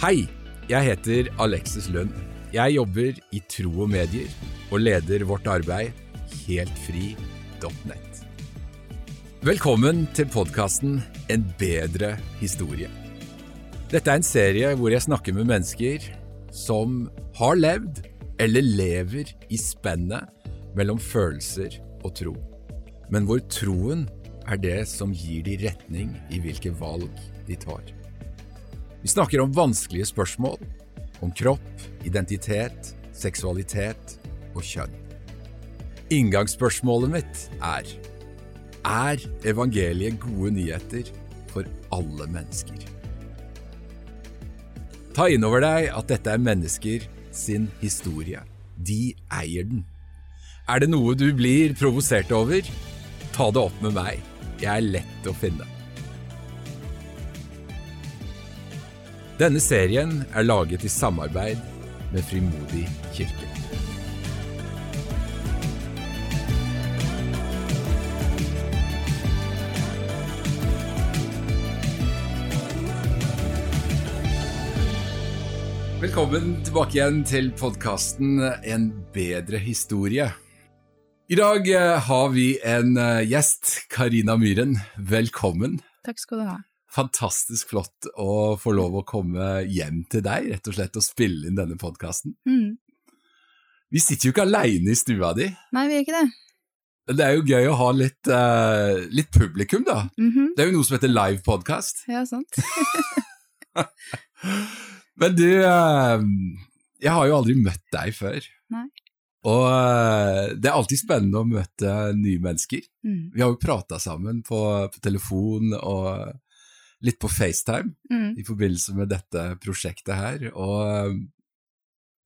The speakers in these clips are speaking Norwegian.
Hei, jeg heter Alexis Lund. Jeg jobber i Tro og Medier og leder vårt arbeid heltfri.net. Velkommen til podkasten En bedre historie. Dette er en serie hvor jeg snakker med mennesker som har levd eller lever i spennet mellom følelser og tro, men hvor troen er det som gir de retning i hvilke valg de tar. Vi snakker om vanskelige spørsmål, om kropp, identitet, seksualitet og kjønn. Inngangsspørsmålet mitt er Er evangeliet gode nyheter for alle mennesker? Ta inn over deg at dette er mennesker sin historie. De eier den. Er det noe du blir provosert over? Ta det opp med meg. Jeg er lett å finne. Denne serien er laget i samarbeid med Frimodig kirke. Velkommen tilbake igjen til podkasten En bedre historie. I dag eh, har vi en eh, gjest, Karina Myhren. Velkommen. Takk skal du ha. Fantastisk flott å få lov å komme hjem til deg, rett og slett, og spille inn denne podkasten. Mm. Vi sitter jo ikke aleine i stua di. Nei, vi gjør ikke det. Det er jo gøy å ha litt, uh, litt publikum, da. Mhm. Det er jo noe som heter live podcast. Ja, sant. Men du, uh, jeg har jo aldri møtt deg før. Nei. Og uh, det er alltid spennende å møte nye mennesker. Mm. Vi har jo prata sammen på, på telefon og litt på FaceTime Mm. i forbindelse med dette prosjektet her. Og eh,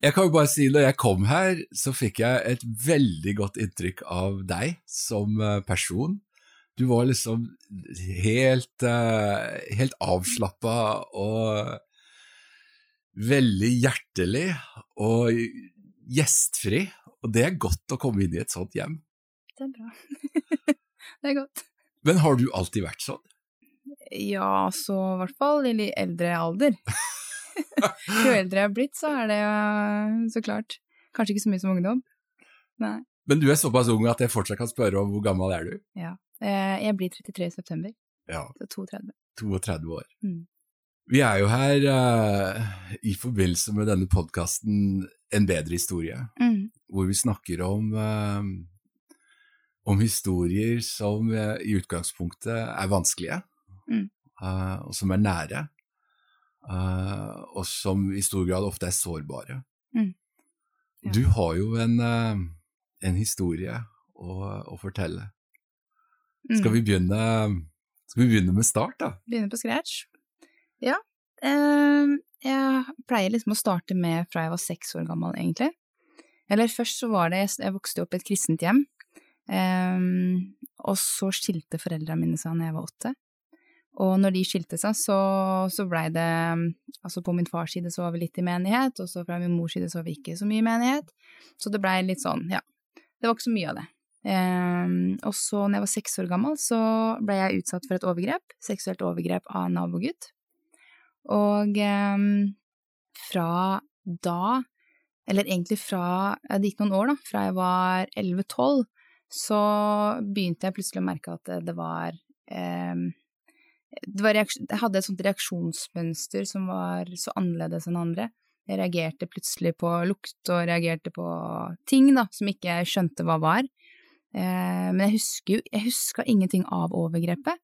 jeg kan jo bare si, når jeg kom her, så fikk jeg et veldig godt inntrykk av deg som eh, person. Du var liksom helt, eh, helt avslappa og veldig hjertelig og gjestfri. Og det er godt å komme inn i et sånt hjem. Det er bra. det er godt. Men har du alltid vært sånn? Ja, så i hvert fall i litt eldre alder. Jo eldre jeg er blitt, så er det jo så klart kanskje ikke så mye som ungdom. Nei. Men du er såpass ung at jeg fortsatt kan spørre om hvor gammel er du? Ja. Eh, Jeg blir 33 i september, Ja, så 32. 32 år. Mm. Vi er jo her uh, i forbindelse med denne podkasten En bedre historie, Mm. hvor vi snakker om, uh, om historier som eh, i utgangspunktet er vanskelige, Mm. eh, og som er nære, uh, og som i stor grad ofte er sårbare. Mm. Ja. Du har jo en, uh, en historie å, å fortelle. Mm. Skal vi begynne, skal vi begynne med start, da? Begynne på scratch? Ja. Jeg pleier liksom å starte med fra jeg var seks år gammel, egentlig. Eller først så var det Jeg vokste opp i et kristent hjem. Um, og så skilte foreldrene mine seg da jeg var åtte. Og når de skilte seg, så, så blei det Altså på min fars side så var vi litt i menighet, og så fra min mors side så var vi ikke så mye i menighet. Så det blei litt sånn, ja. Det var ikke så mye av det. Um, og så når jeg var seks år gammel, så ble jeg utsatt for et overgrep. Seksuelt overgrep av en nabogutt. Og um, fra da, eller egentlig fra Det gikk noen år, da. Fra jeg var 11-12, så begynte jeg plutselig å merke at det, var eh, det var Jeg hadde et sånt reaksjonsmønster som var så annerledes enn andre. Jeg reagerte plutselig på lukt og reagerte på ting da, som ikke jeg skjønte hva var. Eh, men jeg husker jo Jeg huska ingenting av overgrepet.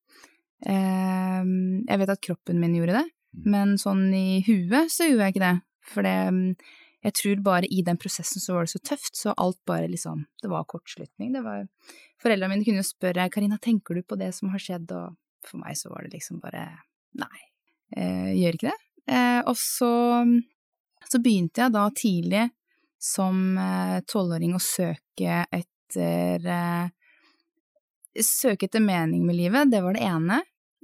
Eh, jeg vet at kroppen min gjorde det, men sånn i huet så gjorde jeg ikke det. For det Jeg tror bare i den prosessen så var det så tøft, så alt bare liksom Det var kortslutning. Det var Foreldrene mine kunne jo spørre 'Karina, tenker du på det som har skjedd?' Og for meg så var det liksom bare Nei, eh, gjør ikke det. Eh, og så, så begynte jeg da tidlig som tolvåring å søke etter eh, Søke etter mening med livet, det var det ene.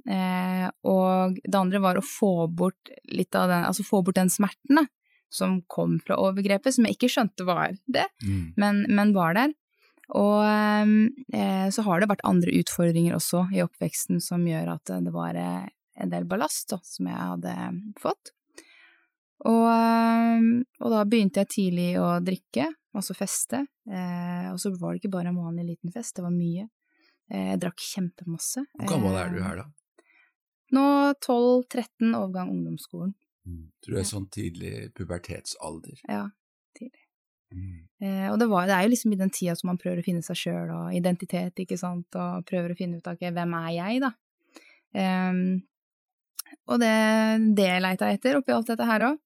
Eh, og det andre var å få bort litt av den, altså få bort den smerten da, som kom fra overgrepet, som jeg ikke skjønte var det, Mm. men, men var der. Og eh, så har det vært andre utfordringer også i oppveksten som gjør at det var eh, en del ballast da, som jeg hadde fått. Og, eh, og da begynte jeg tidlig å drikke, altså feste. Eh, og så var det ikke bare en vanlig liten fest, det var mye. Eh, jeg drakk kjempemasse. Hvor gammel er du her, da? Nå 12-13, overgang ungdomsskolen. Mm. Tror du er sånn tidlig pubertetsalder? Ja. Eh, og det, var, det er jo liksom i den tida som man prøver å finne seg sjøl og identitet, ikke sant, og prøver å finne ut av okay, hvem er jeg, da. Um, og det, det leita jeg etter oppi alt dette her òg.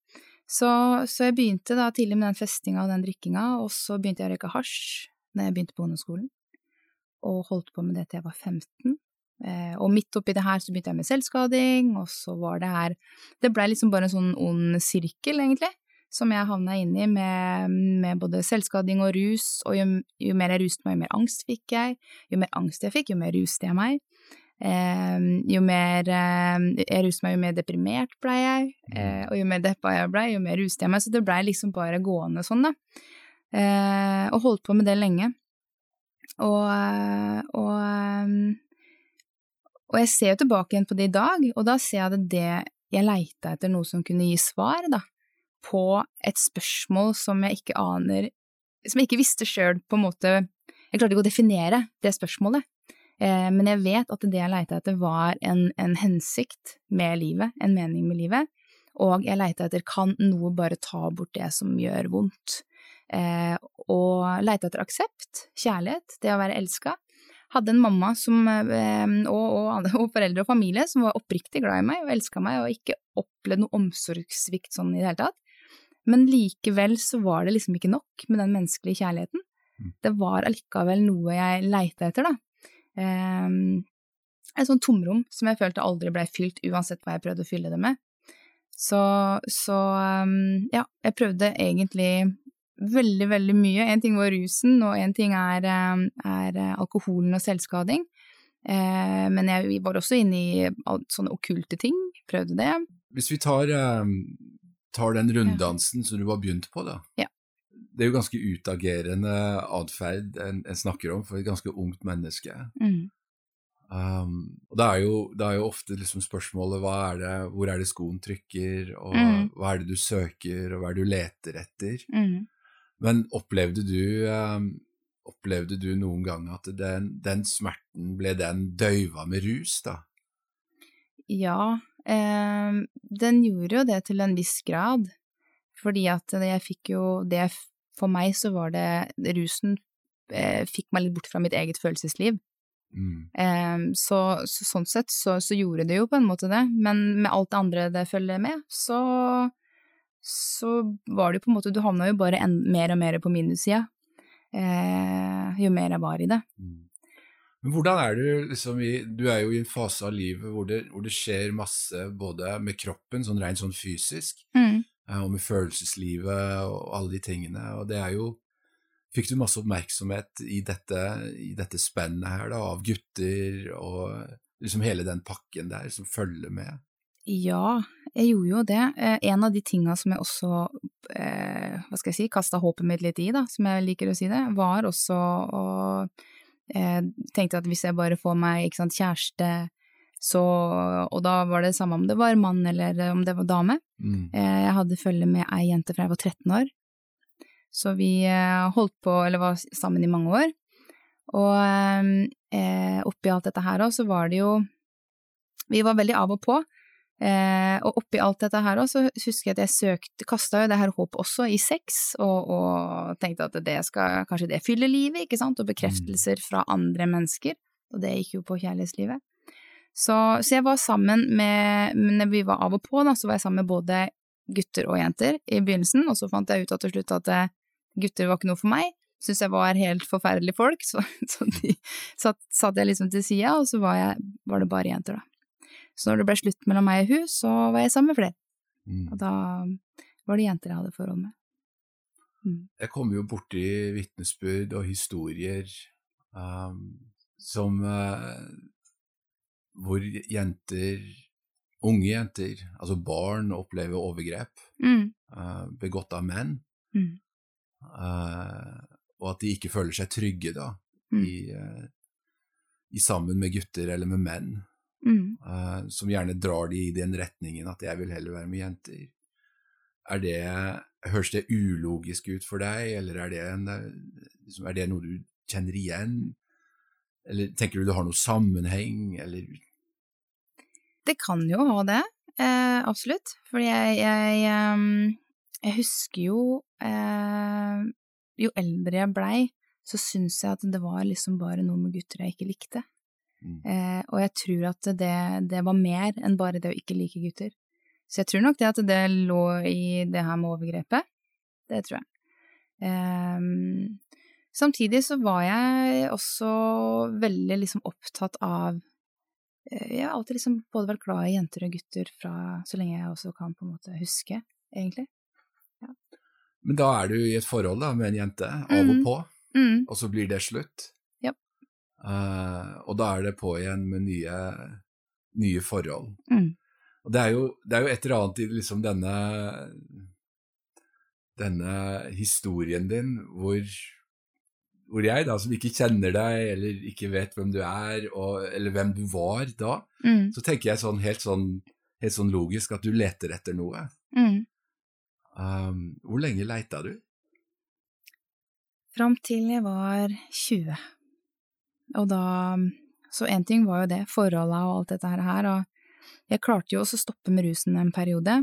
Så, så, jeg begynte da tidlig med den festinga og den drikkinga, og så begynte jeg å røyke hasj da jeg begynte på ungdomsskolen, og holdt på med det til jeg var 15. Eh, og midt oppi det her så begynte jeg med selvskading, og så var det her Det blei liksom bare en sånn ond sirkel, egentlig som jeg havna inn i med, med, både selvskading og rus, og jo, jo, mer jeg ruste meg, jo mer angst fikk jeg. Jo mer angst jeg fikk, jo mer ruste jeg meg. Eh, jo mer eh, jeg ruste meg, jo mer deprimert blei jeg, eh, og jo mer deppa jeg blei, jo mer ruste jeg meg, så det blei liksom bare gående sånn, da. Eh, og holdt på med det lenge. Og, og, og jeg ser jo tilbake igjen på det i dag, og da ser jeg at det jeg leita etter noe som kunne gi svar, da på et spørsmål som jeg ikke aner Som jeg ikke visste sjøl, på en måte Jeg klarte ikke å definere det spørsmålet. Eh, men jeg vet at det jeg leita etter, var en, en, hensikt med livet, en mening med livet. Og jeg leita etter kan noe bare ta bort det som gjør vondt. Eh, og leita etter aksept, kjærlighet, det å være elska. Hadde en mamma som, eh, og, og, og, foreldre og familie som var oppriktig glad i meg og elska meg, og ikke opplevde noe omsorgssvikt sånn i det hele tatt. Men likevel så var det liksom ikke nok med den menneskelige kjærligheten. Mm. Det var allikevel noe jeg leita etter, da. Um, et sånt tomrom som jeg følte aldri ble fylt, uansett hva jeg prøvde å fylle det med. Så, så um, ja, jeg prøvde egentlig veldig, veldig mye. En ting var rusen, og en ting er, ehm, er alkoholen og selvskading. Uh, men jeg var også inne i sånne okkulte ting, prøvde det. Hvis vi tar um tar den runddansen som du har begynt på, da. Ja. Det er jo ganske utagerende atferd en, en, snakker om for et ganske ungt menneske. Mm. Um, og det er, jo, det er, jo, ofte liksom spørsmålet er det, hvor er det skoen trykker, og mm. hva er det du søker, og hva er det du leter etter? Mm. Men opplevde du, um, opplevde du noen gang at den, den, smerten ble den døyva med rus, da? Ja, den gjorde jo det til en viss grad, fordi at jeg fikk jo det For meg så var det Rusen eh, fikk meg litt bort fra mitt eget følelsesliv. Mm. Eh, så, så, sånn sett så, så, gjorde det jo på en måte det, men med alt det andre det følger med, så så var det jo på en måte Du havna jo bare en, mer og mer på minussida eh, jo mer jeg var i det. Mm. Men hvordan er du liksom i Du er jo i en fase av livet hvor det, hvor det skjer masse både med kroppen, sånn rent sånn fysisk, mm. Eh, og med følelseslivet og alle de tingene, og det er jo Fikk du masse oppmerksomhet i dette, i dette spennet her, da, av gutter og liksom hele den pakken der som følger med? Ja, jeg gjorde jo det. Eh, en av de tinga som jeg også, eh, hva skal jeg si, kasta håpet mitt litt i, da, som jeg liker å si det, var også å tenkte at hvis jeg bare får meg sant, kjæreste, så Og da var det samme om det var mann eller om det var dame. Mm. Eh, jeg hadde følge med ei jente fra jeg var 13 år, så vi eh, holdt på, eller var sammen i mange år. Og eh, oppi alt dette her òg, så var det jo Vi var veldig av og på. Eh, og oppi alt dette her så husker jeg at jeg søkte, kasta jo det her håpet også i sex, og, og, tenkte at det skal, kanskje det fyller livet, ikke sant, og bekreftelser mm. fra andre mennesker, og det gikk jo på kjærlighetslivet. Så, så jeg var sammen med, når vi var av og på, da, så var jeg sammen med både gutter og jenter i begynnelsen, og så fant jeg ut til slutt at eh, gutter var ikke noe for meg, syntes jeg var helt forferdelige folk, så, så de satt, satt jeg liksom til sida, og så var, jeg, var det bare jenter, da. Så når det ble slutt mellom meg og hun, så var jeg sammen med flere. Mm. Og da var det jenter jeg hadde forhold med. Mm. Jeg kommer jo borti vitnesbyrd og historier um, som uh, hvor jenter, unge jenter, altså barn, opplever overgrep mm. uh, begått av menn, mm. uh, og at de ikke føler seg trygge da, mm. i, i sammen med gutter eller med menn. Mm. Uh, som gjerne drar de i den retningen at jeg vil heller være med jenter. er det Høres det ulogisk ut for deg, eller er det, en, liksom, er det noe du kjenner igjen? Eller tenker du det har noe sammenheng, eller Det kan jo ha det, eh, absolutt. Fordi jeg, jeg, ehm, jeg husker jo eh, Jo eldre jeg blei, så syns jeg at det var liksom bare noe med gutter jeg ikke likte. Mm. Eh, og jeg tror at det, det var mer enn bare det å ikke like gutter. Så jeg tror nok det at det lå i det her med overgrepet. Det tror jeg. Eh, samtidig så var jeg også veldig liksom opptatt av eh, Jeg har alltid liksom både vært glad i jenter og gutter fra så lenge jeg også kan på en måte huske, egentlig. Ja. Men da er du i et forhold da med en jente, av og mm. på, mm. og så blir det slutt? Uh, og da er det på igjen med nye, nye forhold. Mm. Og det er, jo, det er jo et eller annet i liksom denne denne historien din hvor, hvor jeg, da, som ikke kjenner deg, eller ikke vet hvem du er, og, eller hvem du var da, mm. så tenker jeg sånn helt, sånn helt, sånn logisk at du leter etter noe. Mm. Um, hvor lenge leita du? Fram til jeg var 20. Og da Så én ting var jo det, forholda og alt dette her, og jeg klarte jo også å stoppe med rusen en periode,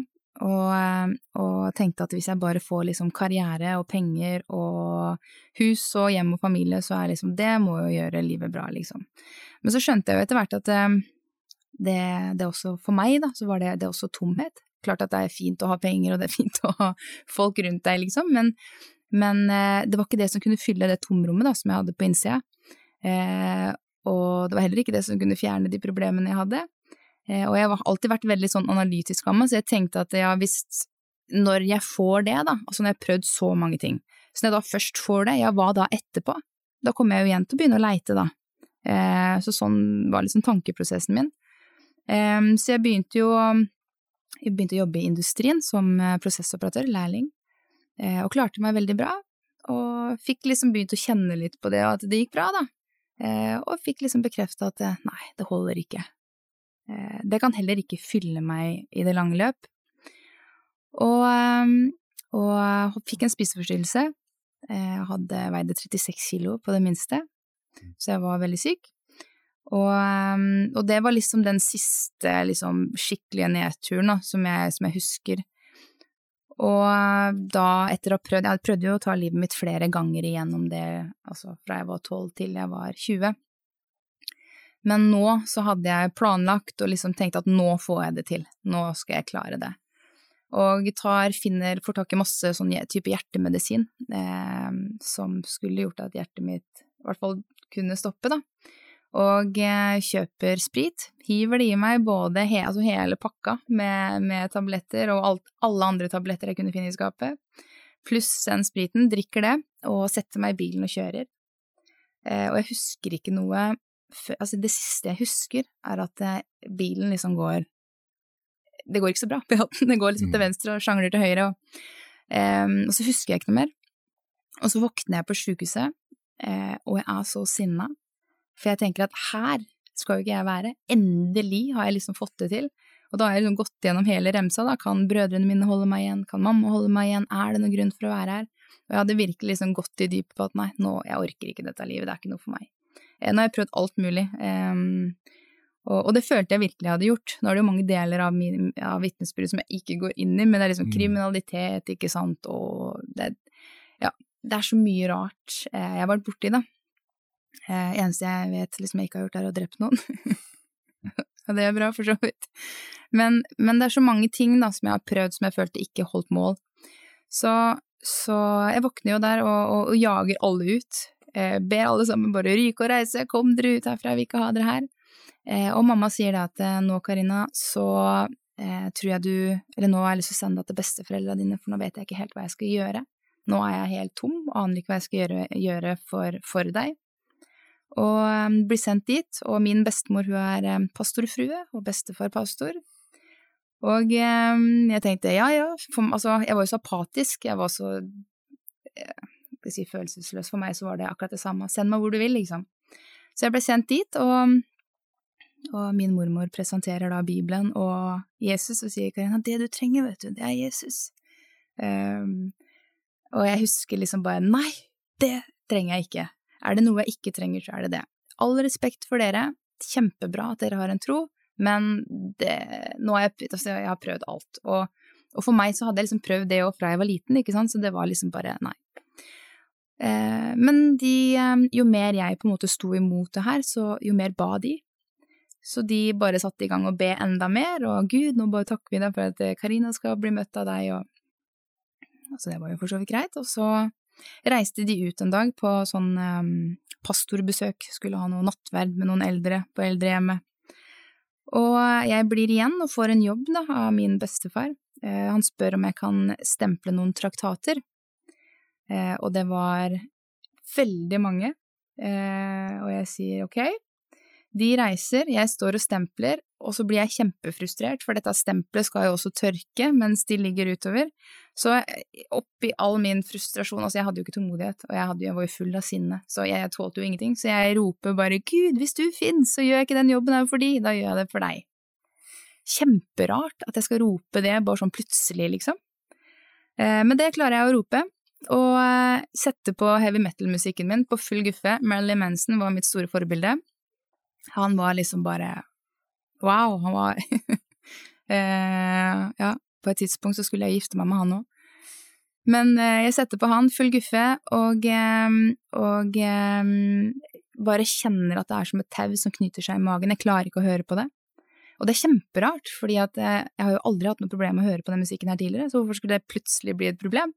og, og, tenkte at hvis jeg bare får liksom karriere og penger og hus og hjem og familie, så er liksom det må jo gjøre livet bra, liksom. Men så skjønte jeg jo etter hvert at eh, det, det også for meg, da, så var det, det også tomhet. Klart at det er fint å ha penger, og det er fint å ha folk rundt deg, liksom, men, men eh, det var ikke det som kunne fylle det tomrommet da, som jeg hadde på innsida. Eh, og det var heller ikke det som kunne fjerne de problemene jeg hadde. Eh, og jeg har alltid vært veldig sånn analytisk av meg, så jeg tenkte at ja, hvis når jeg får det, da, altså når jeg har prøvd så mange ting, så når jeg da først får det, ja, hva da etterpå? Da kommer jeg jo igjen til å begynne å leite, da. Eh, så sånn var liksom tankeprosessen min. Eh, så jeg begynte jo jeg begynte å jobbe i industrien som eh, prosessoperatør, lærling, eh, og klarte meg veldig bra. Og fikk liksom begynt å kjenne litt på det, og at det gikk bra, da. Eh, og fikk liksom bekrefta at nei, det holder ikke. Eh, det kan heller ikke fylle meg i det lange løp. Og, ehm, og fikk en spiseforstyrrelse. Eh, jeg hadde veide 36 kilo på det minste, så jeg var veldig syk. Og, ehm, og det var liksom den siste liksom, skikkelige nedturen da, som, jeg, som jeg husker. Og da, etter å ha prøvd Jeg prøvde jo å ta livet mitt flere ganger igjennom det, altså fra jeg var 12 til jeg var 20. Men nå så hadde jeg planlagt og liksom tenkt at nå får jeg det til, nå skal jeg klare det. Og tar, finner, får tak i masse sånn type hjertemedisin eh, som skulle gjort at hjertet mitt i hvert fall kunne stoppe, da. Og eh, kjøper sprit, hiver det i meg både he, altså hele pakka med, med tabletter og alt, alle andre tabletter jeg kunne finne i skapet, pluss den spriten, drikker det og setter meg i bilen og kjører. Eh, og jeg husker ikke noe altså det siste jeg husker, er at eh, bilen liksom går Det går ikke så bra på E18, det går liksom til mm. venstre og sjangler til høyre, og, eh, og så husker jeg ikke noe mer. Og så våkner jeg på sjukehuset, eh, og jeg er så sinna, for jeg tenker at her skal jo ikke jeg være, endelig har jeg liksom fått det til. Og da har jeg liksom gått gjennom hele remsa, da, kan brødrene mine holde meg igjen, kan mamma holde meg igjen, er det noen grunn for å være her? Og jeg hadde virkelig liksom gått i dypet på at nei, nå, jeg orker ikke dette livet, det er ikke noe for meg. Eh, nå har jeg prøvd alt mulig. Um, og, og, det følte jeg virkelig jeg hadde gjort. Nå er det jo mange deler av, min, av vitnesbyrdet som jeg ikke går inn i, men det er liksom mm. kriminalitet, ikke sant, og det, ja, det er så mye rart eh, jeg har vært borti, da. Eh, eneste jeg vet liksom jeg ikke har gjort, er å drept noen. Og det er bra, for så vidt. Men, men, det er så mange ting da, som jeg har prøvd som jeg følte ikke holdt mål. Så, så jeg våkner jo der og, og, og jager alle ut. Eh, ber alle sammen bare ryke og reise, kom dere ut herfra, jeg vil ikke ha dere her. Eh, og mamma sier da at eh, nå, Karina, så tror jeg du Eller nå har jeg lyst til å sende deg til besteforeldra dine, for nå vet jeg ikke helt hva jeg skal gjøre. Nå er jeg helt tom aner ikke hva jeg skal gjøre, gjøre for, for, deg. Og um, blir sendt dit, og min bestemor hun er um, pastorfrue, og bestefar pastor. Og um, jeg tenkte ja ja, for, altså jeg var jo så apatisk, jeg var så skal si følelsesløs. For meg så var det akkurat det samme. Send meg hvor du vil, liksom. Så jeg ble sendt dit, og, og min mormor presenterer da Bibelen og Jesus og sier Karina, det du trenger, vet du, det er Jesus. Um, og jeg husker liksom bare nei, det trenger jeg ikke. Er det noe jeg ikke trenger, så er det det. All respekt for dere, kjempebra at dere har en tro, men det, nå har jeg, altså jeg har prøvd alt. Og, og, for meg så hadde jeg liksom prøvd det òg fra jeg var liten, ikke sant, så det var liksom bare nei. Eh, men de, eh, jo mer jeg på en måte sto imot det her, så jo mer ba de. Så de bare satte i gang å be enda mer, og Gud, nå bare takker vi deg for at eh, Karina skal bli møtt av deg, og Så det var jo for så vidt greit. Og så reiste de ut en dag på sånn um, pastorbesøk, skulle ha noe nattverd med noen eldre på eldrehjemmet. Og jeg blir igjen og får en jobb da, av min bestefar. Eh, han spør om jeg kan stemple noen traktater. Eh, og det var veldig mange, eh, og jeg sier ok. De reiser, jeg står og stempler, og så blir jeg kjempefrustrert, for dette stempelet skal jo også tørke mens de ligger utover. Så oppi all min frustrasjon, altså jeg hadde jo ikke tålmodighet, og jeg, hadde, jeg var jo full av sinne, så jeg, jeg tålte jo ingenting, så jeg roper bare Gud, hvis du finnes, så gjør jeg ikke den jobben her for de, da gjør jeg det for deg. Kjemperart at jeg skal rope det bare sånn plutselig, liksom. Eh, men det klarer jeg å rope, og eh, sette på heavy metal-musikken min på full guffe. Marilyn Manson var mitt store forbilde. Han var liksom bare wow, han var eh, Ja, på et tidspunkt så skulle jeg gifte meg med han òg. Men eh, jeg setter på han full guffe, og, eh, og eh, bare kjenner at det er som et tau som knyter seg i magen. Jeg klarer ikke å høre på det. Og det er kjemperart, fordi at eh, jeg har jo aldri hatt noe problem med å høre på den musikken her tidligere, så hvorfor skulle det plutselig bli et problem?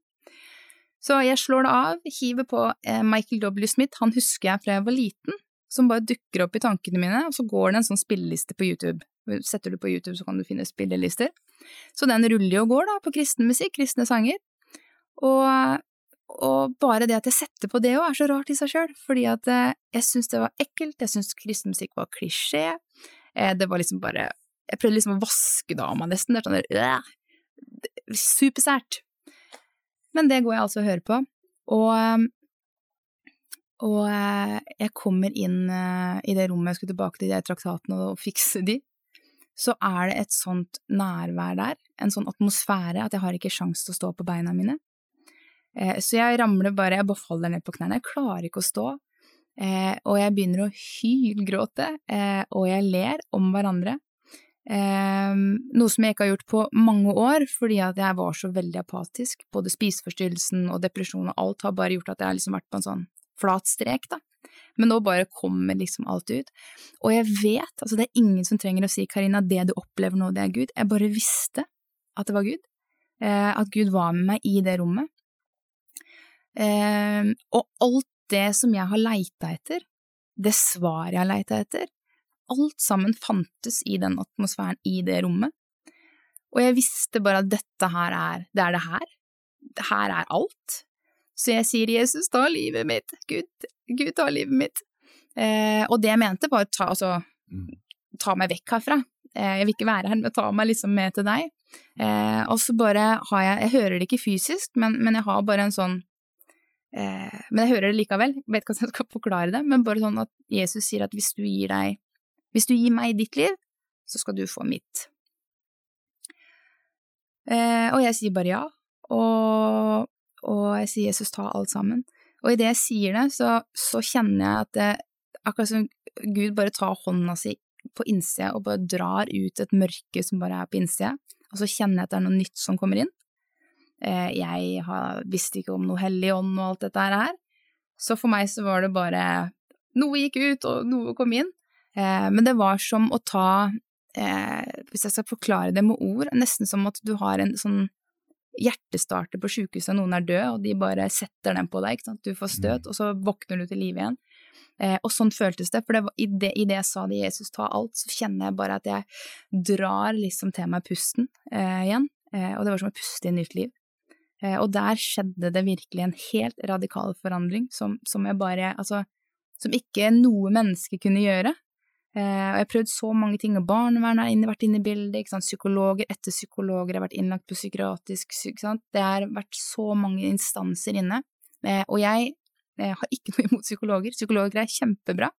Så jeg slår det av, hiver på eh, Michael W. Smith, han husker jeg fra jeg var liten, som bare dukker opp i tankene mine, og så går det en sånn spilleliste på YouTube. Setter du på YouTube, så kan du finne spillelister. Så den ruller jo og går, da, på kristen musikk, kristne sanger. Og, og bare det at jeg setter på det òg, er så rart i seg sjøl, fordi at eh, jeg syns det var ekkelt, jeg syns kristen musikk var klisjé, eh, det var liksom bare Jeg prøvde liksom å vaske det av meg, nesten. Det er sånn øh, Supersært. Men det går jeg altså og hører på. Og, og eh, jeg kommer inn eh, i det rommet jeg skulle tilbake til de traktatene og fikse de. Så er det et sånt nærvær der, en sånn atmosfære, at jeg har ikke sjans til å stå på beina mine. Eh, så jeg ramler bare, jeg bare faller ned på knærne, jeg klarer ikke å stå. Og jeg begynner å hylgråte, og jeg ler om hverandre. Noe som jeg ikke har gjort på mange år, fordi at jeg var så veldig apatisk. Både spiseforstyrrelsen og depresjon og alt har bare gjort at jeg har liksom vært på en sånn flat strek, da. Men nå bare kommer liksom alt ut. Og jeg vet, altså det er ingen som trenger å si Karina, det du opplever nå, det er Gud. Jeg bare visste at det var Gud. Eh, at Gud var med meg i det rommet. Eh, og alt det som jeg har leita etter, det svaret jeg har leita etter, alt sammen fantes i den atmosfæren i det rommet. Og jeg visste bare at dette her er, det er det her. Her er alt. Så jeg sier Jesus, ta livet mitt, Gud, Gud ta livet mitt. Eh, og det jeg mente var ta, altså, mm. ta meg vekk herfra. Eh, jeg vil ikke være her, men ta meg liksom med til deg. Eh, og så bare har jeg, jeg hører det ikke fysisk, men, men jeg har bare en sånn eh, Men jeg hører det likevel, jeg vet ikke hvordan jeg skal forklare det, men bare sånn at Jesus sier at hvis du gir deg hvis du gir meg ditt liv, så skal du få mitt. Eh, og jeg sier bare ja, og, og, jeg sier Jesus, ta alt sammen. Og idet jeg sier det, så, så kjenner jeg at det, akkurat som Gud bare tar hånda si på innsida og bare drar ut et mørke som bare er på innsida, og så kjenner jeg at det er noe nytt som kommer inn. Eh, jeg har, visste ikke om noe hellig ånd og alt dette her, så for meg så var det bare Noe gikk ut, og noe kom inn. Eh, men det var som å ta, eh, hvis jeg skal forklare det med ord, nesten som at du har en sånn hjertestarter på sjukehuset, noen er død, og de bare setter den på deg, ikke sant, du får støt, mm. og så våkner du til live igjen. Eh, og sånn føltes det, for det var, i, det, i det jeg sa det, Jesus ta alt, så kjenner jeg bare at jeg drar liksom til meg pusten eh, igjen, eh, og det var som å puste i nytt liv. Eh, og der skjedde det virkelig en helt radikal forandring som, som jeg bare, altså, som ikke noe menneske kunne gjøre. Eh, og jeg har prøvd så mange ting, og barnevernet har vært inne i bildet, psykologer etter psykologer har vært innlagt på psykiatrisk, det har vært så mange instanser inne. Eh, og jeg eh, har ikke noe imot psykologer, psykologer er kjempebra,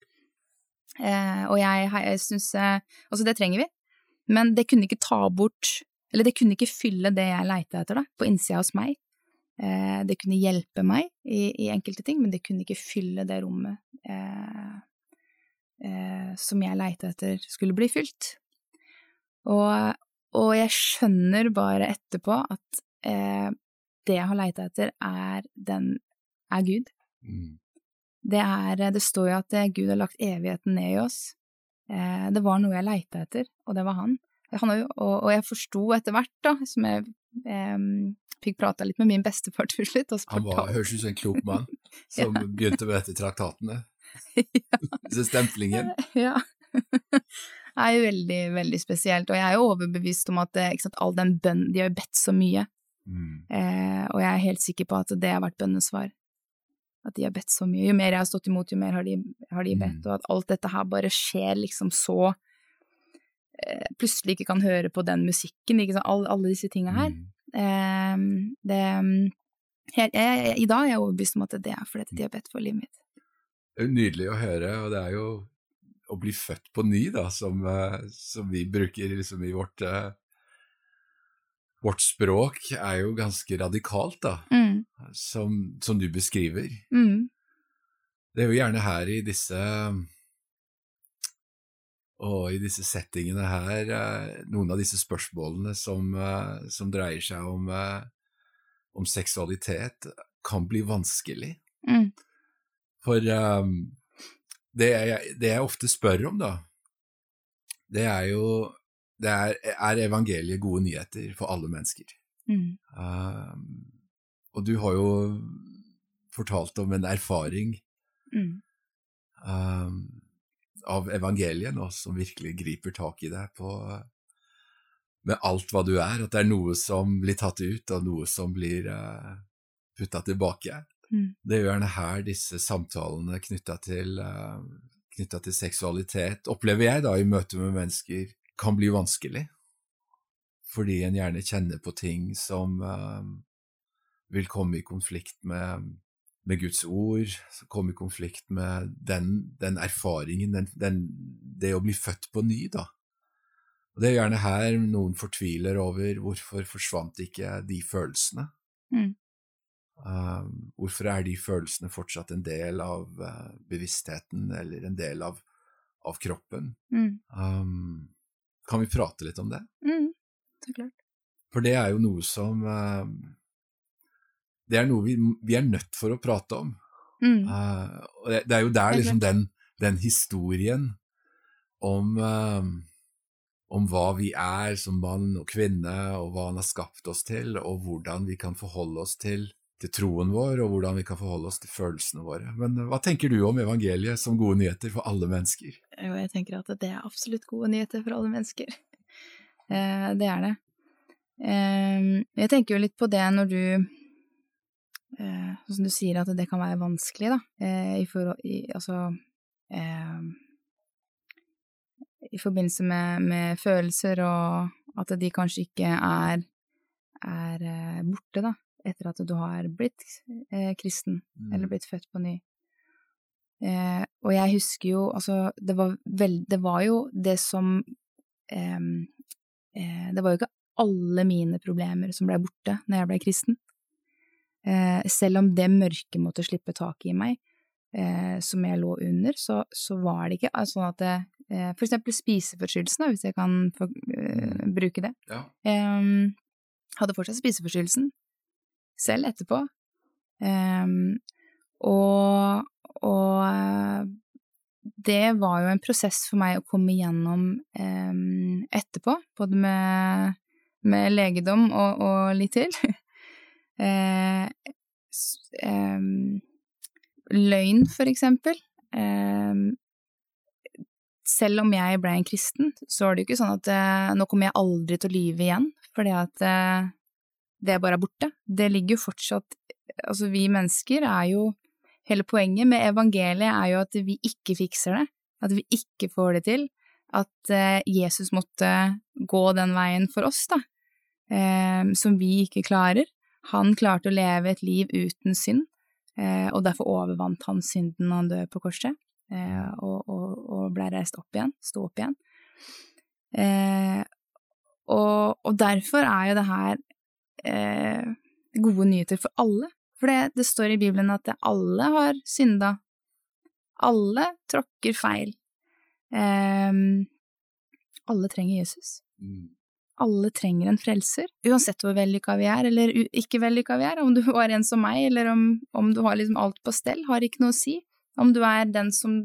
og jeg, jeg syns Altså, det trenger vi, men det kunne ikke ta bort Eller det kunne ikke fylle det jeg leita etter, da, på innsida hos meg. Det kunne hjelpe meg i, i, enkelte ting, men det kunne ikke fylle det rommet eh, eh, som jeg leita etter skulle bli fylt. Og, og, jeg skjønner bare etterpå at eh, det jeg har leita etter, er den er Gud. Mm. Det er Det står jo at Gud har lagt evigheten ned i oss. Eh, det var noe jeg leita etter, og det var han. han og, og, jeg forsto etter hvert, da, som jeg eh, fikk prata litt med min bestefar til slutt Han var, høres ut som en klok mann som ja. begynte med dette traktatene. Disse stemplingen. Ja. Det er jo veldig, veldig spesielt, og jeg er jo overbevist om at sant, all den bønnen De har jo bedt så mye, mm. eh, og jeg er helt sikker på at det har vært bønnesvar. At de har bedt så mye. Jo mer jeg har stått imot, jo mer har de, har de bedt, mm. og at alt dette her bare skjer liksom så eh, Plutselig ikke kan høre på den musikken, ikke sant, alle, alle disse tinga her. Mm. Eh, det jeg, jeg, I dag er jeg overbevist om at det er fordi de har bedt for livet mitt. Det er nydelig å høre, og det er jo å bli født på ny, da, som, eh, som vi bruker liksom i vårt uh, Vårt språk er jo ganske radikalt, da, mm. som, som, du beskriver. Mm. Det er jo gjerne her i disse og i disse settingene her, uh, noen av disse spørsmålene som, som dreier seg om, om, seksualitet, kan bli vanskelig. Mm. For um, det jeg, det jeg, ofte spør om, da, det er jo det er, er evangeliet gode nyheter for alle mennesker. Mm. Um, og du har jo fortalt om en erfaring mm. um, av evangeliet nå, som virkelig griper tak i deg på, med alt hva du er, at det er noe som blir tatt ut, og noe som blir uh, putta tilbake. Mm. Det er gjerne her disse samtalene knytta til, uh, til seksualitet, opplever jeg da i møte med mennesker, kan bli vanskelig. Fordi en gjerne kjenner på ting som uh, vil komme i konflikt med, med Guds ord, komme i konflikt med den, den erfaringen, den, den, det å bli født på ny, da. Og Det er gjerne her noen fortviler over hvorfor forsvant ikke de følelsene. Mm. Uh, hvorfor er de følelsene fortsatt en del av uh, bevisstheten, eller en del av, av kroppen? Mm. Um, kan vi prate litt om det? Mm, så klart. For det er jo noe som uh, Det er noe vi, vi, er nødt for å prate om. Mm. og det, det, er jo der liksom den, den historien om om hva vi er som mann og kvinne, og hva han har skapt oss til, og hvordan vi kan forholde oss til til troen vår, og hvordan vi kan forholde oss til følelsene våre. Men eh, hva tenker du om evangeliet som gode nyheter for alle mennesker? Jo, jeg tenker at det er absolutt gode nyheter for alle mennesker. Eh, det er det. Eh, jeg tenker jo litt på det når du Sånn som du sier, at det kan være vanskelig, da, i forhold i, Altså I forbindelse med, med følelser, og at de kanskje ikke er er borte, da etter at du har blitt eh, kristen, mm. eller blitt født på ny. Eh, og jeg husker jo, altså, det var, vel, det var jo det som eh, Det var jo ikke alle mine problemer som ble borte når jeg ble kristen. Eh, selv om det mørket måtte slippe tak i meg, eh, som jeg lå under, så, så var det ikke sånn at det, eh, For eksempel spiseforstyrrelsen, hvis jeg kan få, mm. bruke det. Ja. hadde fortsatt spiseforstyrrelsen, selv etterpå. Um, og, og det var jo en prosess for meg å komme igjennom um, etterpå, både med, med legedom og, og, litt til. um, løgn, for eksempel. Selv om jeg ble en kristen, så er det jo ikke sånn at uh, nå kommer jeg aldri til å lyve igjen, fordi at uh, det bare er borte. Det ligger jo fortsatt Altså, vi mennesker er jo Hele poenget med evangeliet er jo at vi ikke fikser det, at vi ikke får det til, at uh, Jesus måtte gå den veien for oss, da, uh, som vi ikke klarer. Han klarte å leve et liv uten synd, uh, og derfor overvant han synden når han døde på korset, og, og, og ble reist opp igjen, sto opp igjen. Og, og derfor er jo det her eh, gode nyheter for alle. For det, det står i Bibelen at alle har synda. Alle tråkker feil. Eh, alle trenger Jesus. Mm. Alle trenger en frelser, uansett hvor vellykka vi er, eller ikke vellykka vi er. Om du var en som meg, eller om, om du har liksom alt på stell, har ikke noe å si. Om du er den som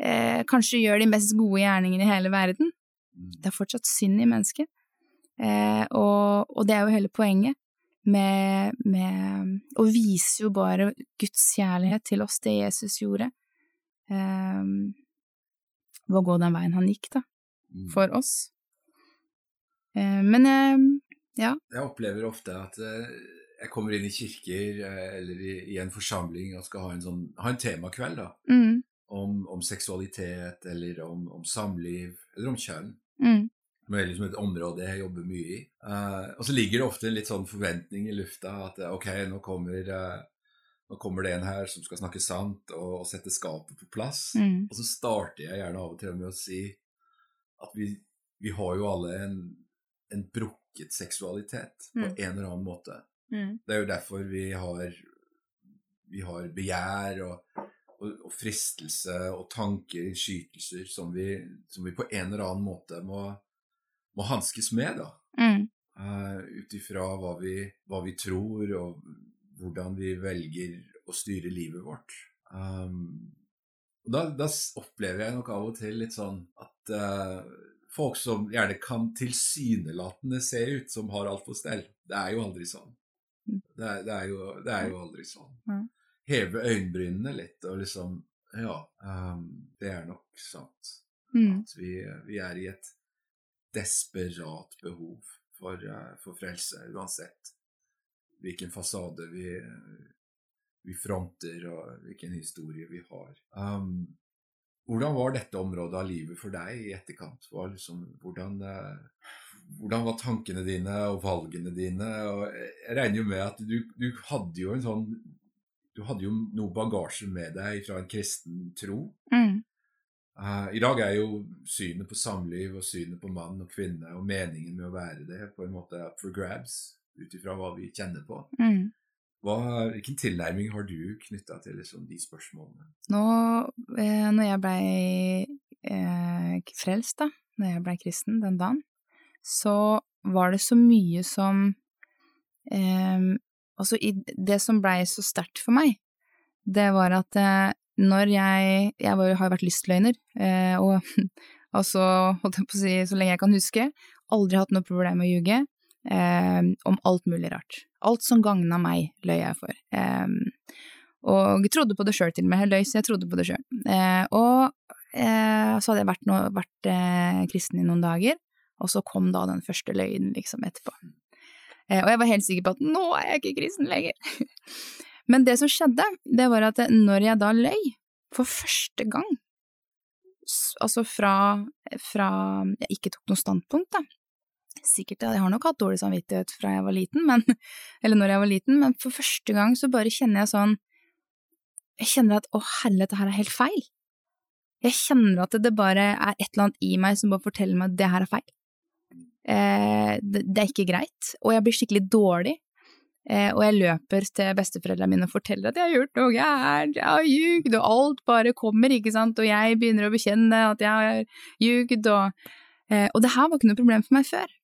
eh, kanskje gjør de mest gode gjerningene i hele verden. Mm. Det er fortsatt synd i mennesket. Eh, og, og, det er jo hele poenget med, med Og viser jo bare Guds kjærlighet til oss, det Jesus gjorde. Eh, ved å gå den veien han gikk, da, Mm. for oss. Eh, men eh, ja. Jeg opplever ofte at eh, jeg kommer inn i kirker eh, eller i, i en forsamling og skal ha en, sånn, ha en temakveld da, Mm, om, om seksualitet eller om, om samliv eller om kjønn. mm, Det er liksom et område jeg jobber mye i. Uh, og så ligger det ofte en litt sånn forventning i lufta at eh, ok, nå kommer, uh, nå kommer det en her som skal snakke sant og, og sette skapet på plass. mm, Og så starter jeg gjerne av og til med å si at vi, vi har jo alle en, en brukket seksualitet på Mm. en eller annen måte. mm, Det er jo derfor vi har, vi har begjær og, og, og fristelse og tanker, skytelser, som vi, som vi på en eller annen måte må, må hanskes med, da. mm, Uh, Ut ifra hva, vi- hva vi tror, og hvordan vi velger å styre livet vårt. Um, og da, da opplever jeg nok av og til litt sånn at uh, folk som gjerne kan tilsynelatende se ut som har alt på stell, det er jo aldri sånn. Mm. Det er, det er, jo, det er jo aldri sånn. Heve øyenbrynene litt og liksom Ja, um, det er nok sant. mm, At vi, vi er i et desperat behov for, eh, for frelse, uansett hvilken fasade vi, vi fronter og hvilken historie vi har. Um, hvordan var dette området av livet for deg i etterkant? Liksom, hvordan, eh, hvordan var tankene dine og valgene dine? Og jeg regner jo med at du, du hadde jo en sånn Du hadde jo noe bagasje med deg fra en kristen tro. mm, Eh, I dag er jo synet på samliv og synet på mann og kvinne og meningen med å være det på en måte up for grabs, ut ifra hva vi kjenner på. mm. Hva, hvilken tilnærming har du knytta til liksom, de spørsmålene? Nå, eh, når jeg blei eh, frelst, da, når jeg blei kristen den dagen, så var det så mye som eh, Altså, det som blei så sterkt for meg, det var at eh, når jeg Jeg var, har vært lystløgner, eh, og altså, holdt jeg på å si, så lenge jeg kan huske, aldri hatt noe problem med å ljuge. Eh, om alt mulig rart. Alt som gagna meg, løy jeg for. Eh, og jeg trodde på det sjøl til og med, løy, så jeg trodde på det sjøl. Eh, og eh, så hadde jeg vært, no, vært eh, kristen i noen dager, og så kom da den første løgnen liksom etterpå. Og jeg var helt sikker på at nå er jeg ikke kristen lenger. Men det som skjedde, det var at når jeg da løy, for første gang, altså fra, fra jeg ikke tok noe standpunkt, da, sikkert, jeg har nok hatt dårlig samvittighet fra jeg var liten, men, eller når jeg var liten, men for første gang så bare kjenner jeg sånn, jeg kjenner at å herre, dette her er helt feil. Jeg kjenner at det bare er et eller annet i meg som bare forteller meg at det her er feil. Eh, det, det er ikke greit, og jeg blir skikkelig dårlig. Eh, og jeg løper til besteforeldrene mine og forteller at jeg har gjort noe gærent, jeg har ljugd, og alt bare kommer, ikke sant, og jeg begynner å bekjenne at jeg har ljugd, og, eh, og det her var ikke noe problem for meg før.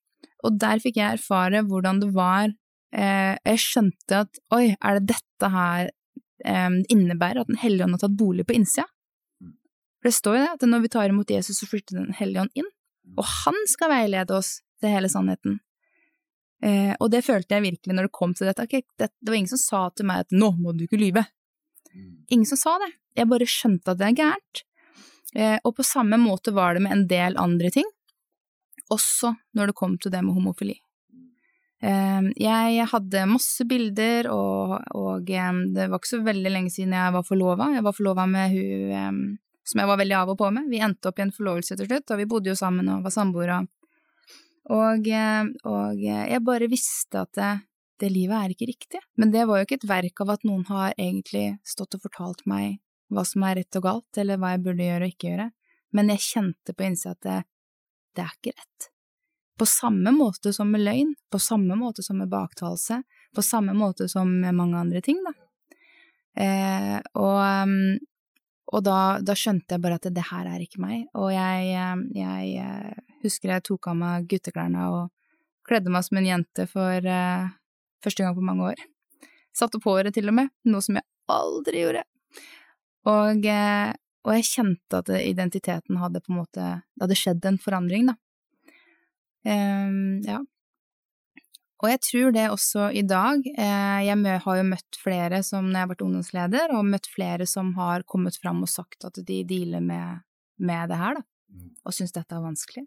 Og der fikk jeg erfare hvordan det var eh, Jeg skjønte at oi, er det dette her eh, innebærer at Den hellige ånd har tatt bolig på innsida? For det står jo det, at når vi tar imot Jesus, så flytter Den hellige ånd inn, og han skal veilede oss til hele sannheten. Eh, og det følte jeg virkelig når det kom til dette. Okay, det, det var ingen som sa til meg at nå må du ikke lyve. Ingen som sa det. Jeg bare skjønte at det er gærent. Eh, og på samme måte var det med en del andre ting, også når det kom til det med homofili. Eh, jeg hadde masse bilder, og, og eh, det var ikke så veldig lenge siden jeg var forlova. Jeg var forlova med hun eh, som jeg var veldig av og på med. Vi endte opp i en forlovelse til slutt, og vi bodde jo sammen og var samboere. Og, eh, og eh, jeg bare visste at det, det livet er ikke riktig. Men det var jo ikke et verk av at noen har egentlig stått og fortalt meg hva som er rett og galt, eller hva jeg burde gjøre og ikke gjøre. Men jeg kjente på innsida at det, det er ikke rett. På samme måte som med løgn, på samme måte som med baktalelse, på samme måte som med mange andre ting, da. Eh, og, um, og da, da, skjønte jeg bare at det her er ikke meg, og jeg, jeg, jeg eh, husker jeg tok av meg gutteklærne og kledde meg som en jente for uh, første gang på mange år. Satte på håret til og med, noe som jeg aldri gjorde. Og, uh, og jeg kjente at identiteten hadde på en måte Det hadde skjedd en forandring, da. Um, ja. Og jeg tror det også i dag. Eh, jeg har jo møtt flere som når jeg har vært ungdomsleder, og møtt flere som har kommet fram og sagt at de dealer med, med det her, da, mm. og syns dette er vanskelig.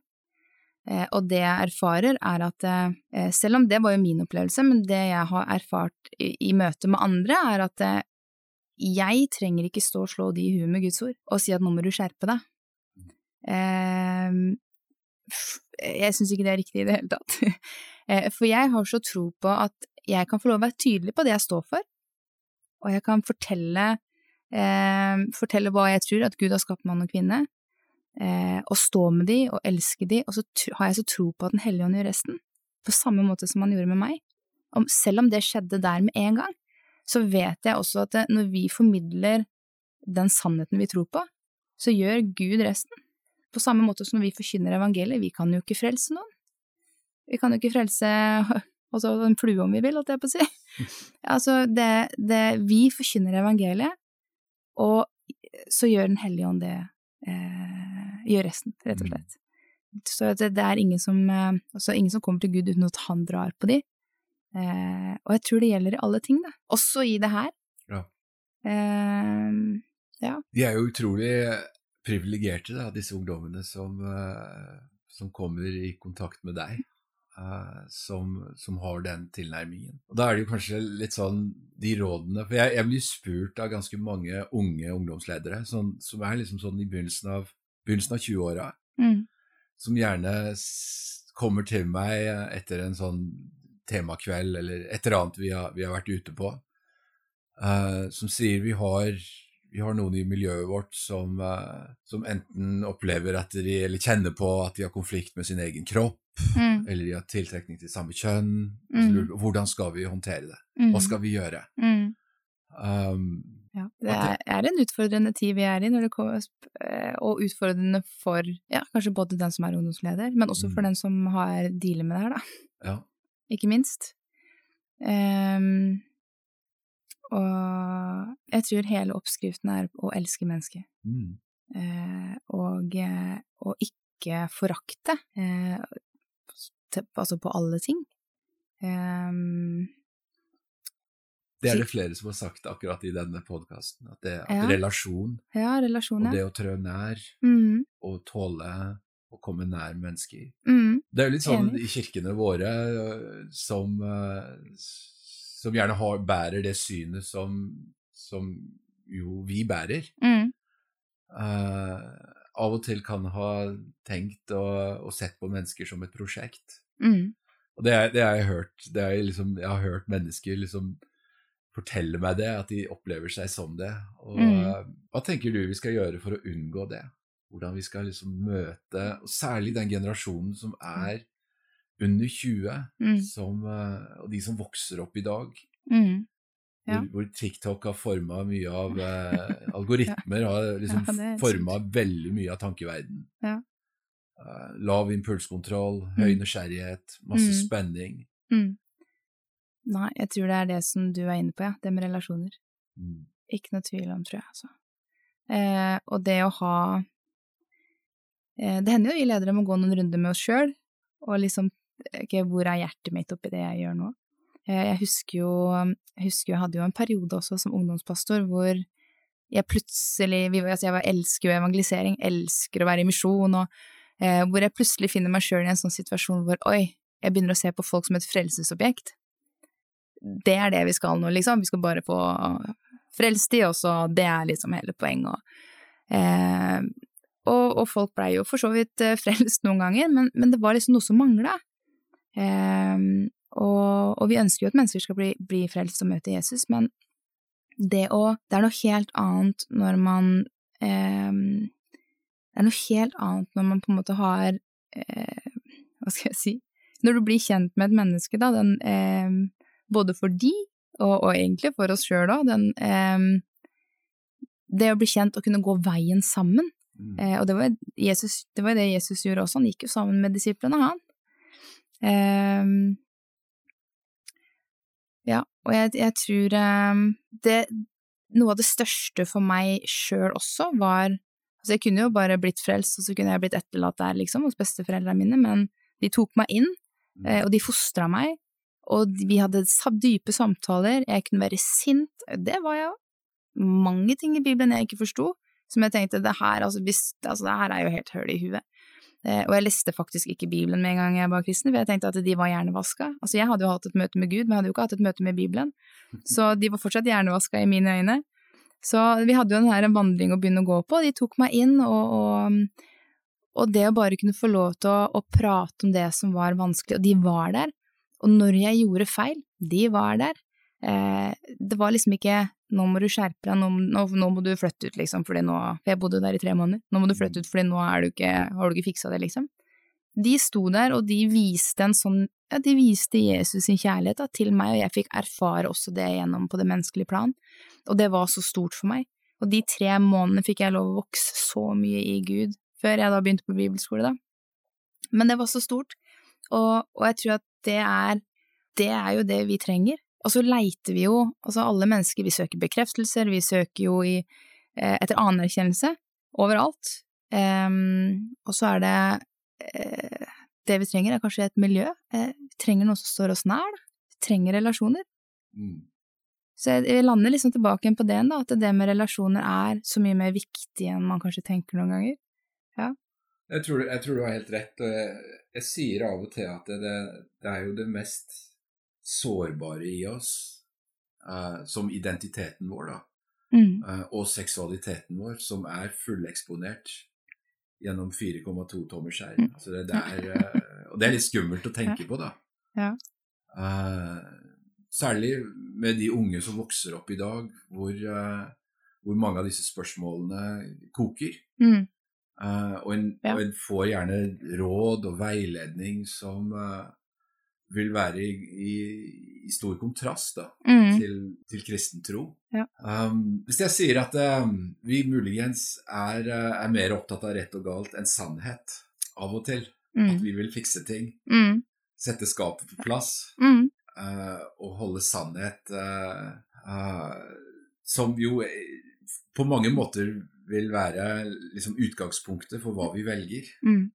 Eh, og det jeg erfarer, er at eh, selv om det var jo min opplevelse, men det jeg har erfart i, i møte med andre, er at jeg trenger ikke stå og slå de i huet med Guds ord og si at nå må du skjerpe deg. Mm. Jeg syns ikke det er riktig i det hele tatt. Eh, for jeg har så tro på at jeg kan få lov å være tydelig på det jeg står for, og jeg kan fortelle, eh, fortelle hva jeg tror, at Gud har skapt mann og kvinne, eh, og stå med de og elske de, og så har jeg så tro på at Den hellige ånd gjør resten, på samme måte som han gjorde med meg. Om, selv om det skjedde der med en gang, så vet jeg også at det, når vi formidler den sannheten vi tror på, så gjør Gud resten. På samme måte som når vi forkynner evangeliet, vi kan jo ikke frelse noen. Vi kan jo ikke frelse også en flue om vi vil, holdt jeg på å si. altså, det, det Vi forkynner evangeliet, og så gjør Den hellige ånd det eh, Gjør resten, rett og mm. slett. Så det, det er ingen som, eh, altså ingen som kommer til Gud uten at han drar på de. Eh, og jeg tror det gjelder i alle ting, da. Også i det her. Ja. Eh, ja. De er jo utrolig privilegerte, da, disse ungdommene som, eh, som kommer i kontakt med deg. Uh, som, som, har den tilnærmingen. Og Da er det jo kanskje litt sånn de rådene For jeg, jeg blir spurt av ganske mange unge ungdomsledere sånn, som er liksom sånn i begynnelsen av, begynnelsen av 20-åra, mm. som gjerne kommer til meg etter en sånn temakveld eller et eller annet vi har, vi har vært ute på, uh, som sier vi har, vi har noen i miljøet vårt som, uh, som enten opplever at de, eller kjenner på at de har konflikt med sin egen kropp, mm. eller de har tiltrekning til samme kjønn. Mm. Hvordan skal vi håndtere det? Hva mm. skal vi gjøre? Mm. Um, ja, det er, er, en utfordrende tid vi er i, kommer, eh, og utfordrende for ja, kanskje både den som er ungdomsleder, men også for mm. den som har dealer med det her, da. Ja. Ikke minst. Um, og jeg tror hele oppskriften er å elske mennesket. Mm. Eh, og, eh, og, ikke forakte. Altså på alle ting. Um, det er det flere som har sagt akkurat i denne podkasten, at, at ja. relasjon, ja, relasjon og det å trø nær mm. og tåle å komme nær mennesker mm. Det er jo litt sånn i kirkene våre som, som gjerne har, bærer det synet som, som jo vi bærer. Mm. Uh, av og til kan ha tenkt og, og sett på mennesker som et prosjekt. Mm. Og det, er, det har jeg hørt. Er liksom, jeg har hørt mennesker liksom fortelle meg det, at de opplever seg som det. Og mm. uh, hva tenker du vi skal gjøre for å unngå det? Hvordan vi skal liksom møte og Særlig den generasjonen som er under 20, mm. som, uh, og de som vokser opp i dag. Mm. Ja. Hvor, hvor, TikTok har forma mye av eh, Algoritmer har liksom ja, forma veldig mye av tankeverden. Uh, lav impulskontroll, høy mm. nysgjerrighet, masse mm. spenning. Mm. Nei, jeg tror det er det som du er inne på, ja. Det med relasjoner. Mm. Ikke noe tvil om, tror jeg, altså. Eh, og det å ha eh, Det hender jo vi ledere må gå noen runder med oss sjøl, og liksom okay, hvor er hjertet mitt oppi det jeg gjør nå? Eh, jeg husker jo Jeg husker jeg hadde jo en periode også som ungdomspastor hvor jeg plutselig altså Jeg elsker jo evangelisering, elsker å være i misjon, og eh, hvor jeg plutselig finner meg sjøl i en sånn situasjon hvor oi, jeg begynner å se på folk som et frelsesobjekt. Det er det vi skal nå, liksom. Vi skal bare få frelst de, og så Det er liksom hele poenget. Eh, og, og, folk blei jo for så vidt eh, frelst noen ganger, men, men det var liksom noe som mangla. Eh, og, og, vi ønsker jo at mennesker skal bli, bli frelst og møte Jesus, men det å Det er noe helt annet når man eh, det er noe helt annet når man på en måte har eh, hva skal jeg si, når du blir kjent med et menneske, da, den eh, både for de, og, og egentlig for oss sjøl òg, den eh, Det å bli kjent og kunne gå veien sammen. Mm. Eh, og det var, Jesus, det var det Jesus gjorde også, han gikk jo sammen med disiplene, han. Eh, ja, og jeg, jeg tror eh, det Noe av det største for meg sjøl også var Altså, jeg kunne jo bare blitt frelst, og så kunne jeg blitt etterlatt der, liksom, hos besteforeldrene mine, men de tok meg inn, eh, og de fostra meg, og vi hadde dype samtaler, jeg kunne være sint, det var jeg òg. Mange ting i Bibelen jeg ikke forsto, som jeg tenkte det her, altså, hvis, altså, det her er jo helt høl i huet. Eh, og jeg leste faktisk ikke Bibelen med en gang jeg var kristen, for jeg tenkte at de var hjernevaska. Altså, jeg hadde jo hatt et møte med Gud, men jeg hadde jo ikke hatt et møte med Bibelen, så de var fortsatt hjernevaska i mine øyne. Så vi hadde jo den her vandring å begynne å gå på, de tok meg inn, og, og, og det å bare kunne få lov til å, å, prate om det som var vanskelig, og de var der, og når jeg gjorde feil, de var der. Eh, det var liksom ikke nå må du skjerpe deg, nå, nå, nå, må du flytte ut, liksom, fordi nå For jeg bodde der i tre måneder, nå må du flytte ut, fordi nå du ikke, har du ikke fiksa det, liksom. De sto der, og de viste en sånn Ja, de viste Jesus sin kjærlighet da, til meg, og jeg fikk erfare også det gjennom på det menneskelige plan og det var så stort for meg. Og de tre månedene fikk jeg lov å vokse så mye i Gud, før jeg da begynte på bibelskole, da. Men det var så stort, og, og jeg tror at det er, det er jo det vi trenger. Og så leiter vi jo, altså alle mennesker, vi søker bekreftelser, vi søker jo i, eh, etter anerkjennelse overalt. Um, og så er det eh, Det vi trenger, er kanskje et miljø. Eh, vi trenger noe som står oss nær. Vi trenger relasjoner. Mm. Så jeg lander liksom tilbake igjen på det, da, at det med relasjoner er så mye mer viktig enn man kanskje tenker noen ganger. Ja. Jeg tror, jeg tror du har helt rett. og jeg, jeg, sier av og til at det, det, er jo det mest sårbare i oss, uh, som identiteten vår, da. Mm. Uh, og seksualiteten vår, som er fulleksponert gjennom 4,2 tommer skjerm. Altså det, det er, uh, og det er litt skummelt å tenke på, da. Ja. Særlig med de unge som vokser opp i dag, hvor, uh, hvor mange av disse spørsmålene koker. Mm. Uh, og, en, ja. og, en, får gjerne råd og veiledning som uh, vil være i, i, i, stor kontrast da, mm. til, til, kristen tro. Ja. Um, hvis jeg sier at uh, vi muligens er, er, mer opptatt av rett og galt enn sannhet av og til, mm. at vi vil fikse ting, mm. sette skapet på plass, mm å holde sannhet uh, uh, Som jo på mange måter vil være liksom, utgangspunktet for hva vi velger. Mm.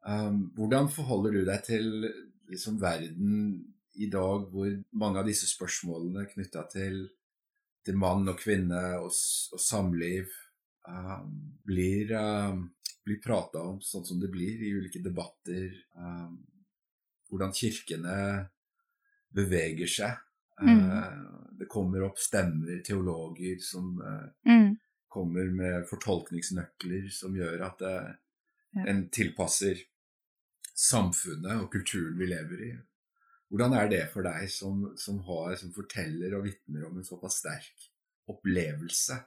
Um, hvordan forholder du deg til liksom, verden i dag hvor mange av disse spørsmålene knytta til, til, mann og kvinne og, og samliv um, blir, um, blir prata om sånn som det blir i ulike debatter? Um, hvordan kirkene beveger seg. Mm. Uh, det kommer opp stemmer, teologer, som uh, mm. kommer med fortolkningsnøkler som gjør at det, ja. en tilpasser samfunnet og kulturen vi lever i. Hvordan er det for deg som, som, har, som forteller og vitner om en såpass sterk opplevelse?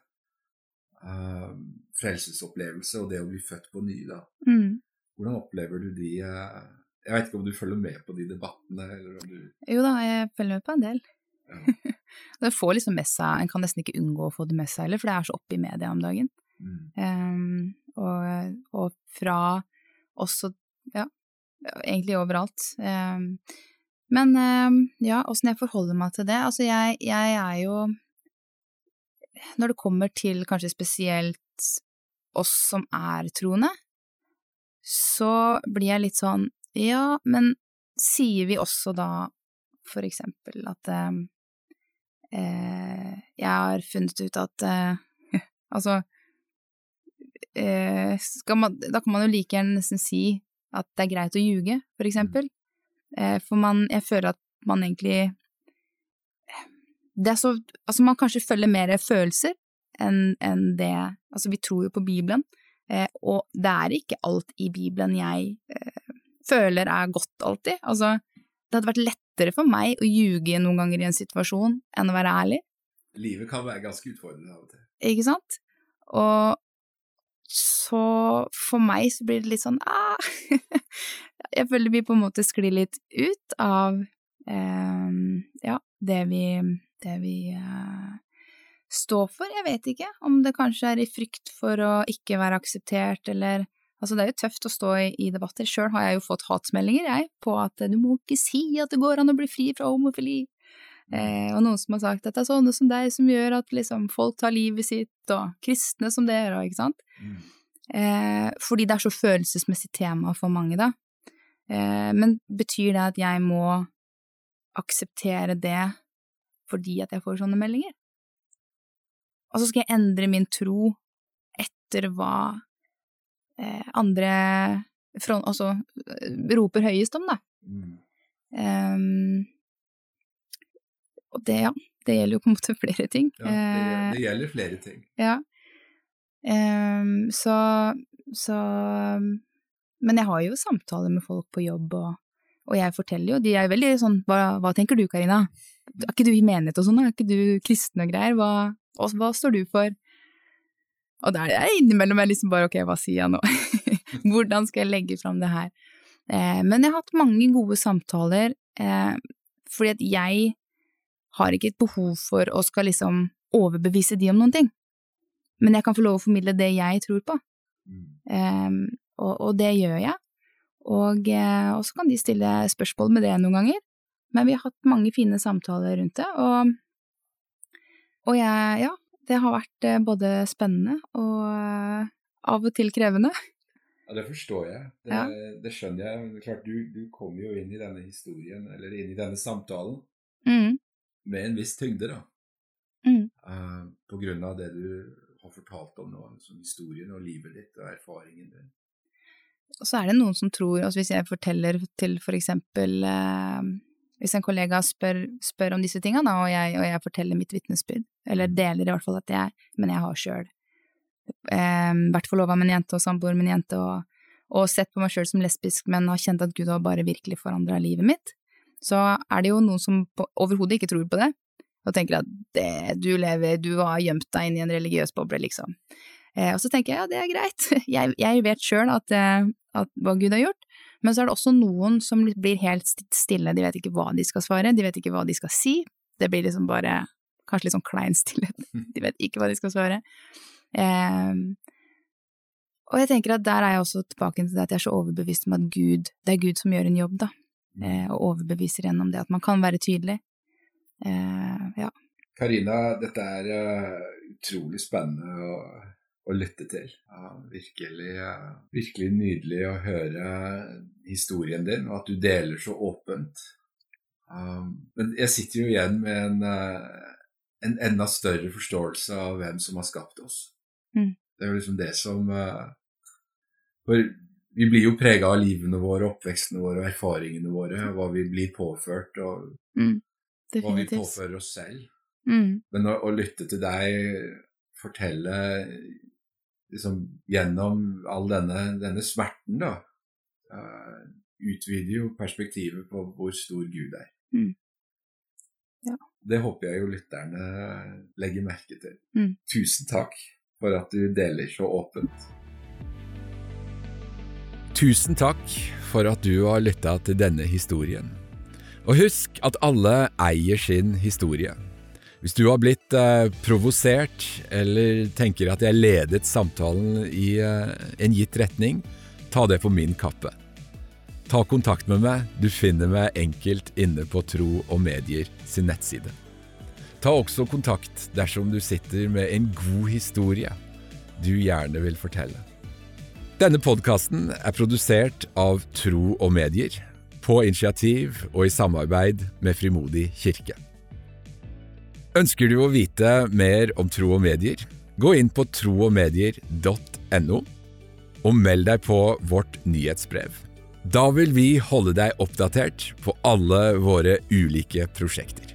frelsesopplevelse og det å bli født på ny, da. Mm. Hvordan opplever du de jeg vet ikke om du følger med på de debattene? eller om du... Jo da, jeg følger med på en del. Ja. det får liksom med seg, En kan nesten ikke unngå å få det med seg heller, for det er så oppe i media om dagen. Mm. Um, og, og, fra også Ja, egentlig overalt. Um, men um, ja, åssen jeg forholder meg til det Altså, jeg, jeg er jo Når det kommer til kanskje spesielt oss som er troende, så blir jeg litt sånn ja, men sier vi også da for eksempel at eh, eh jeg har funnet ut at eh, Altså eh, man, Da kan man jo like gjerne nesten si at det er greit å ljuge, for eksempel. Eh, for man Jeg føler at man egentlig det er så Altså, man kanskje følger mer følelser enn en det Altså, vi tror jo på Bibelen, eh, og det er ikke alt i Bibelen jeg eh, føler er godt alltid. Altså, det hadde vært lettere for meg å ljuge noen ganger i en situasjon enn å være ærlig. Livet kan være ganske utfordrende av og til. Ikke sant? Og, så for meg så blir det litt sånn ah, Jeg føler vi på en måte sklir litt ut av eh, ja, det vi, det vi eh, står for. Jeg vet ikke om det kanskje er i frykt for å ikke være akseptert, eller Altså, det er jo tøft å stå i, i debatter. Sjøl har jeg jo fått hatsmeldinger, jeg, på at du må ikke si at det går an å bli fri fra homofili. Eh, og noen som har sagt at det er sånne som deg som gjør at liksom, folk tar livet sitt, og kristne som dere, ikke sant. Mm. Eh, fordi det er så følelsesmessig tema for mange, da. Eh, men betyr det at jeg må akseptere det fordi at jeg får sånne meldinger? Og så skal jeg endre min tro etter hva andre front, altså, roper høyest om, da. Mm. Um, og det, ja, det gjelder jo på en måte flere ting. Ja, det, det eh, gjelder flere ting. Ja. Um, så, så Men jeg har jo samtaler med folk på jobb, og, og jeg forteller jo, de er veldig sånn hva, hva tenker du, Karina? Er ikke du i menighet og sånn, er ikke du kristen og greier? Hva, hva står du for? Og der er det innimellom jeg liksom bare ok, hva sier jeg nå? Hvordan skal jeg legge fram det her? Eh, men jeg har hatt mange gode samtaler, eh, fordi at jeg har ikke et behov for å skal liksom overbevise de om noen ting. Men jeg kan få lov å formidle det jeg tror på. Mm. Eh, og, og, det gjør jeg. Eh, og så kan de stille spørsmål med det noen ganger. Men vi har hatt mange fine samtaler rundt det, og, og jeg, ja, det har vært eh, både spennende og eh, av og til krevende. Ja, Det forstår jeg. Det, ja. det skjønner jeg. Er klart, du, du kom jo inn i denne historien, eller inn i denne samtalen, mm. med en viss tyngde, da. Mm. Uh, på grunn av det du har fortalt om nå, som historien og livet ditt og erfaringen din. Og så er det noen som tror, altså hvis jeg forteller til for eksempel uh, hvis en kollega spør, spør om disse tingene, og og jeg forteller mitt vitnesbyrd, eller mm. deler i hvert fall at jeg Men jeg har sjøl eh, vært forlova med en jente og samboer med en jente, og, og sett på meg sjøl som lesbisk, men har kjent at Gud har bare virkelig forandra livet mitt, så er det jo noen som overhodet ikke tror på det, og tenker at det, du lever, du har gjemt deg inn i en religiøs boble, liksom. Eh, og så tenker jeg ja, det er greit, jeg, jeg vet sjøl at, eh, at, hva Gud har gjort, men så er det også noen som blir helt stille, de vet ikke hva de skal svare, de vet ikke hva de skal si, det blir liksom bare kanskje litt sånn klein stillhet, de vet ikke hva de skal svare. Eh, og jeg tenker at der er jeg også tilbake til det at jeg er så overbevist om at Gud, det er Gud som gjør en jobb, da, mm. eh, og overbeviser gjennom det at man kan være tydelig. Eh, ja. Karina, dette er uh, utrolig spennende. og å lytte til. Ja, virkelig, virkelig nydelig å høre historien din, og at du deler så åpent. Um, men jeg sitter jo igjen med en, uh, en, enda større forståelse av hvem som har skapt oss. Mm. Det er jo liksom det som uh, For vi blir jo prega av livene våre, oppvekstene våre og erfaringene våre, hva vi blir påført, og mm. hva vi påfører oss selv. Mm. Men å, å lytte til deg fortelle liksom, gjennom all denne, denne smerten, da, uh, utvider jo perspektivet på hvor stor Gud er. Mm. Ja. Det håper jeg jo lytterne legger merke til. Mm. Tusen takk for at du deler så åpent. Tusen takk for at du har lytta til denne historien. Og husk at alle eier sin historie. Hvis du har blitt eh, provosert eller tenker at jeg ledet samtalen i eh, en gitt retning, ta det på min kappe. Ta kontakt med meg, du finner meg enkelt inne på Tro og Medier sin nettside. Ta også kontakt dersom du sitter med en god historie du gjerne vil fortelle. Denne podkasten er produsert av Tro og Medier, på initiativ og i samarbeid med Frimodig kirke. Ønsker du å vite mer om tro og medier? Gå inn på troogmedier.no, og meld deg på vårt nyhetsbrev. Da vil vi holde deg oppdatert på alle våre ulike prosjekter.